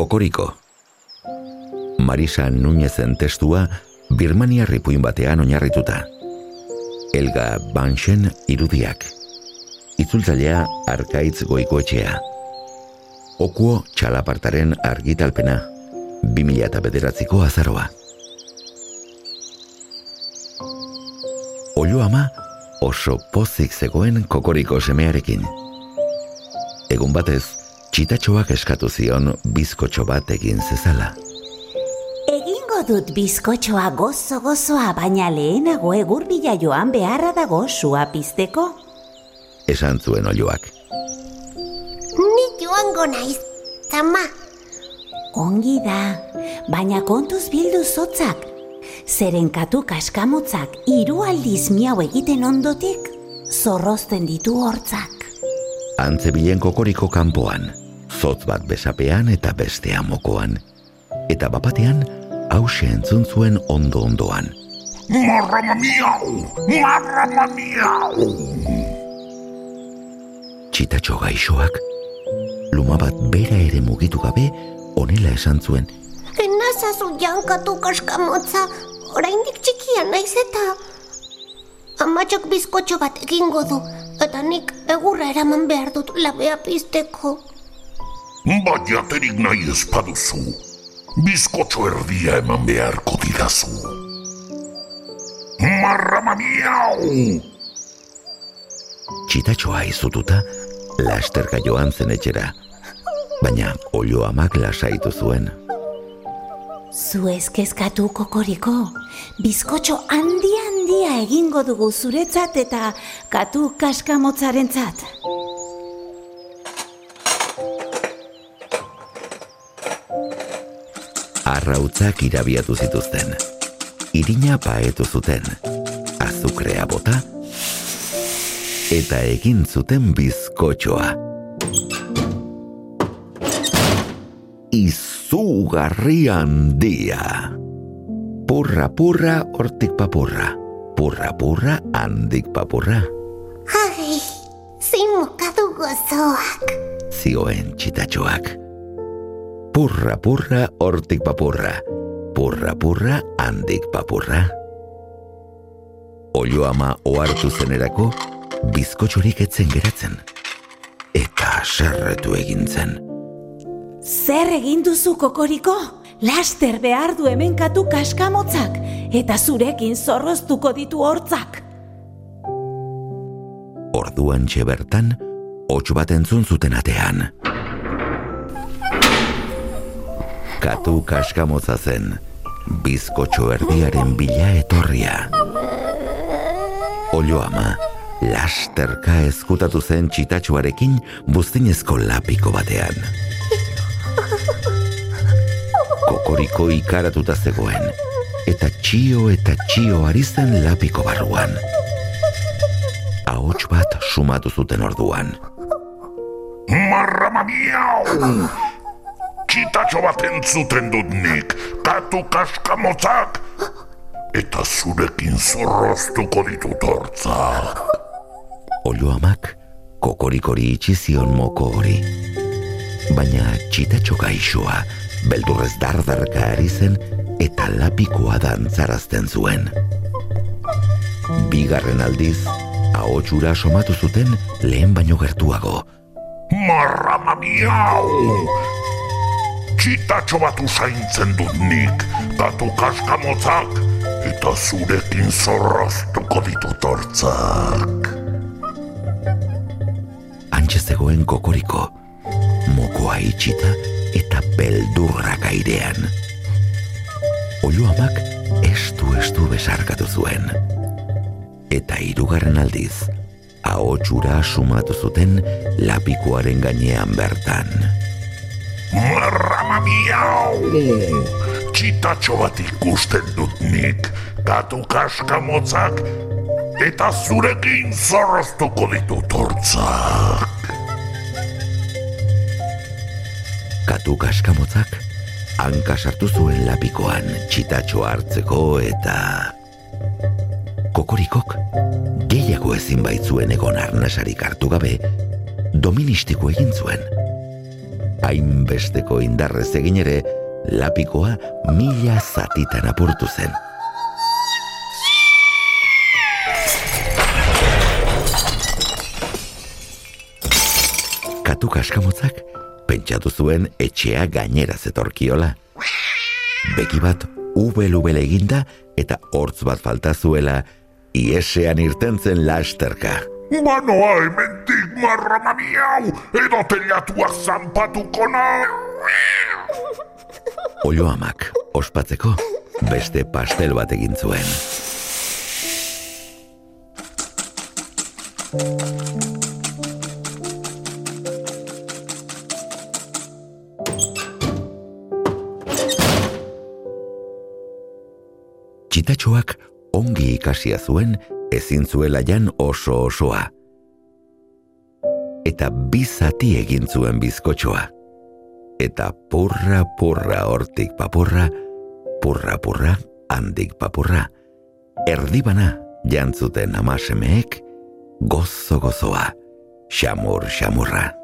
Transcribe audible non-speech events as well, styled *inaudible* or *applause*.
Kokoriko. Marisa Nunezen testua Birmania ripuin batean oinarrituta. Elga Banschen irudiak. Itzultzailea Arkaitz Goikoetxea. Okuo txalapartaren argitalpena 2000 eta bederatziko azaroa. Olo ama oso pozik zegoen kokoriko semearekin. Egun batez, txitatxoak eskatu zion bizkotxo bat egin zezala Egingo dut bizkotxoa gozo gozoa baina lehenago egur bila joan beharra dago sua pizteko Esan zuen oloak Ni joango naiz, zama. Ongi da, baina kontuz bildu zotzak. Zeren katu kaskamotzak hiru aldiz miau egiten ondotik, zorrozten ditu hortzak. Antze bilen kokoriko kanpoan, zotz bat besapean eta bestea mokoan. Eta bapatean, hause entzun zuen ondo-ondoan. Marrama miau! Marrama miau! Txitatxo gaixoak, luma bat bera ere mugitu gabe, onela esan zuen. Enazazu jankatu kaskamotza, oraindik txikia naiz eta... Amatxok bizkotxo bat egingo du, eta nik egurra eraman behar dut labea pizteko. Baiaterik nahi ez paduzu. Bizkotxo erdia eman beharko didazu. Marrama miau! Txitatxoa izututa, lasterka joan zen etxera. Baina olio amak lasaitu zuen. Zu ezkezkatu kokoriko, bizkotxo handi handia egingo dugu zuretzat eta katu kaskamotzarentzat. Arrautzak irabiatu zituzten. Irina paetu zuten. Azukrea bota. Eta egin zuten bizkotxoa. Izugarri handia. Purra, purra, hortik papurra. Purra, purra, handik papurra. Ai, zein mokadu gozoak. Zioen txitatxoak. Purra, purra, hortik papurra. Purra, purra, handik papurra. Olio ama ohartu zenerako, bizkotxorik etzen geratzen. Eta serretu egin zen. Zer egin duzu kokoriko? Laster behar du hemen katu kaskamotzak, eta zurekin zorroztuko ditu hortzak. Orduan bertan, hots bat entzun zuten atean. Katu kaskamotza zen, bizkotxo erdiaren bila etorria. Olio ama, lasterka ezkutatu zen txitatxuarekin buztinezko lapiko batean. Kokoriko ikaratuta zegoen, eta txio eta txio ari zen lapiko barruan. Ahots bat sumatu zuten orduan. Marrama miau! Txitatxo bat entzuten dut nik, katu kaskamotzak! Eta zurekin zorroztuko ditut hortzak. Olio amak kokorikori itxi zion moko hori. Baina txitatxo gaixoa, beldurrez dardarka ari zen eta lapikoa dantzarazten zuen. Bigarren aldiz, ahotsura somatu zuten lehen baino gertuago. Marrama miau! Txitatxo bat usaintzen dut nik, katu kaskamotzak, eta zurekin zorroztuko ditut hortzak. Antxe zegoen kokoriko, mokoa itxita eta beldurrak airean. Olo amak estu estu besarkatu zuen. Eta hirugarren aldiz, ahotsura sumatu zuten lapikoaren gainean bertan. Marrama miau! Txitatxo bat ikusten dut nik, katu kaskamotzak, eta zurekin zorroztuko ditut hortzak. Katu kaskamotzak hanka sartu zuen lapikoan txitatxo hartzeko eta... Kokorikok gehiago ezin baitzuen egon arnasarik hartu gabe doministiko egin zuen. Hainbesteko indarrez egin ere, lapikoa mila zatitan apurtu zen. Katu kaskamotzak pentsatu zuen etxea gainera zetorkiola. Beki bat ubel-ubel eginda eta hortz bat falta zuela iesean irtentzen lasterka. Manoa ementik marrama miau, edo teliatuak zanpatuko na. *laughs* Olo amak, ospatzeko, beste pastel bat egin zuen. Txitatxoak ongi ikasia zuen ezin zuela jan oso osoa. Eta bizati egin zuen bizkotxoa. Eta purra purra hortik papurra, purra purra handik papurra. Erdibana jantzuten amasemeek gozo gozoa, xamur xamurra.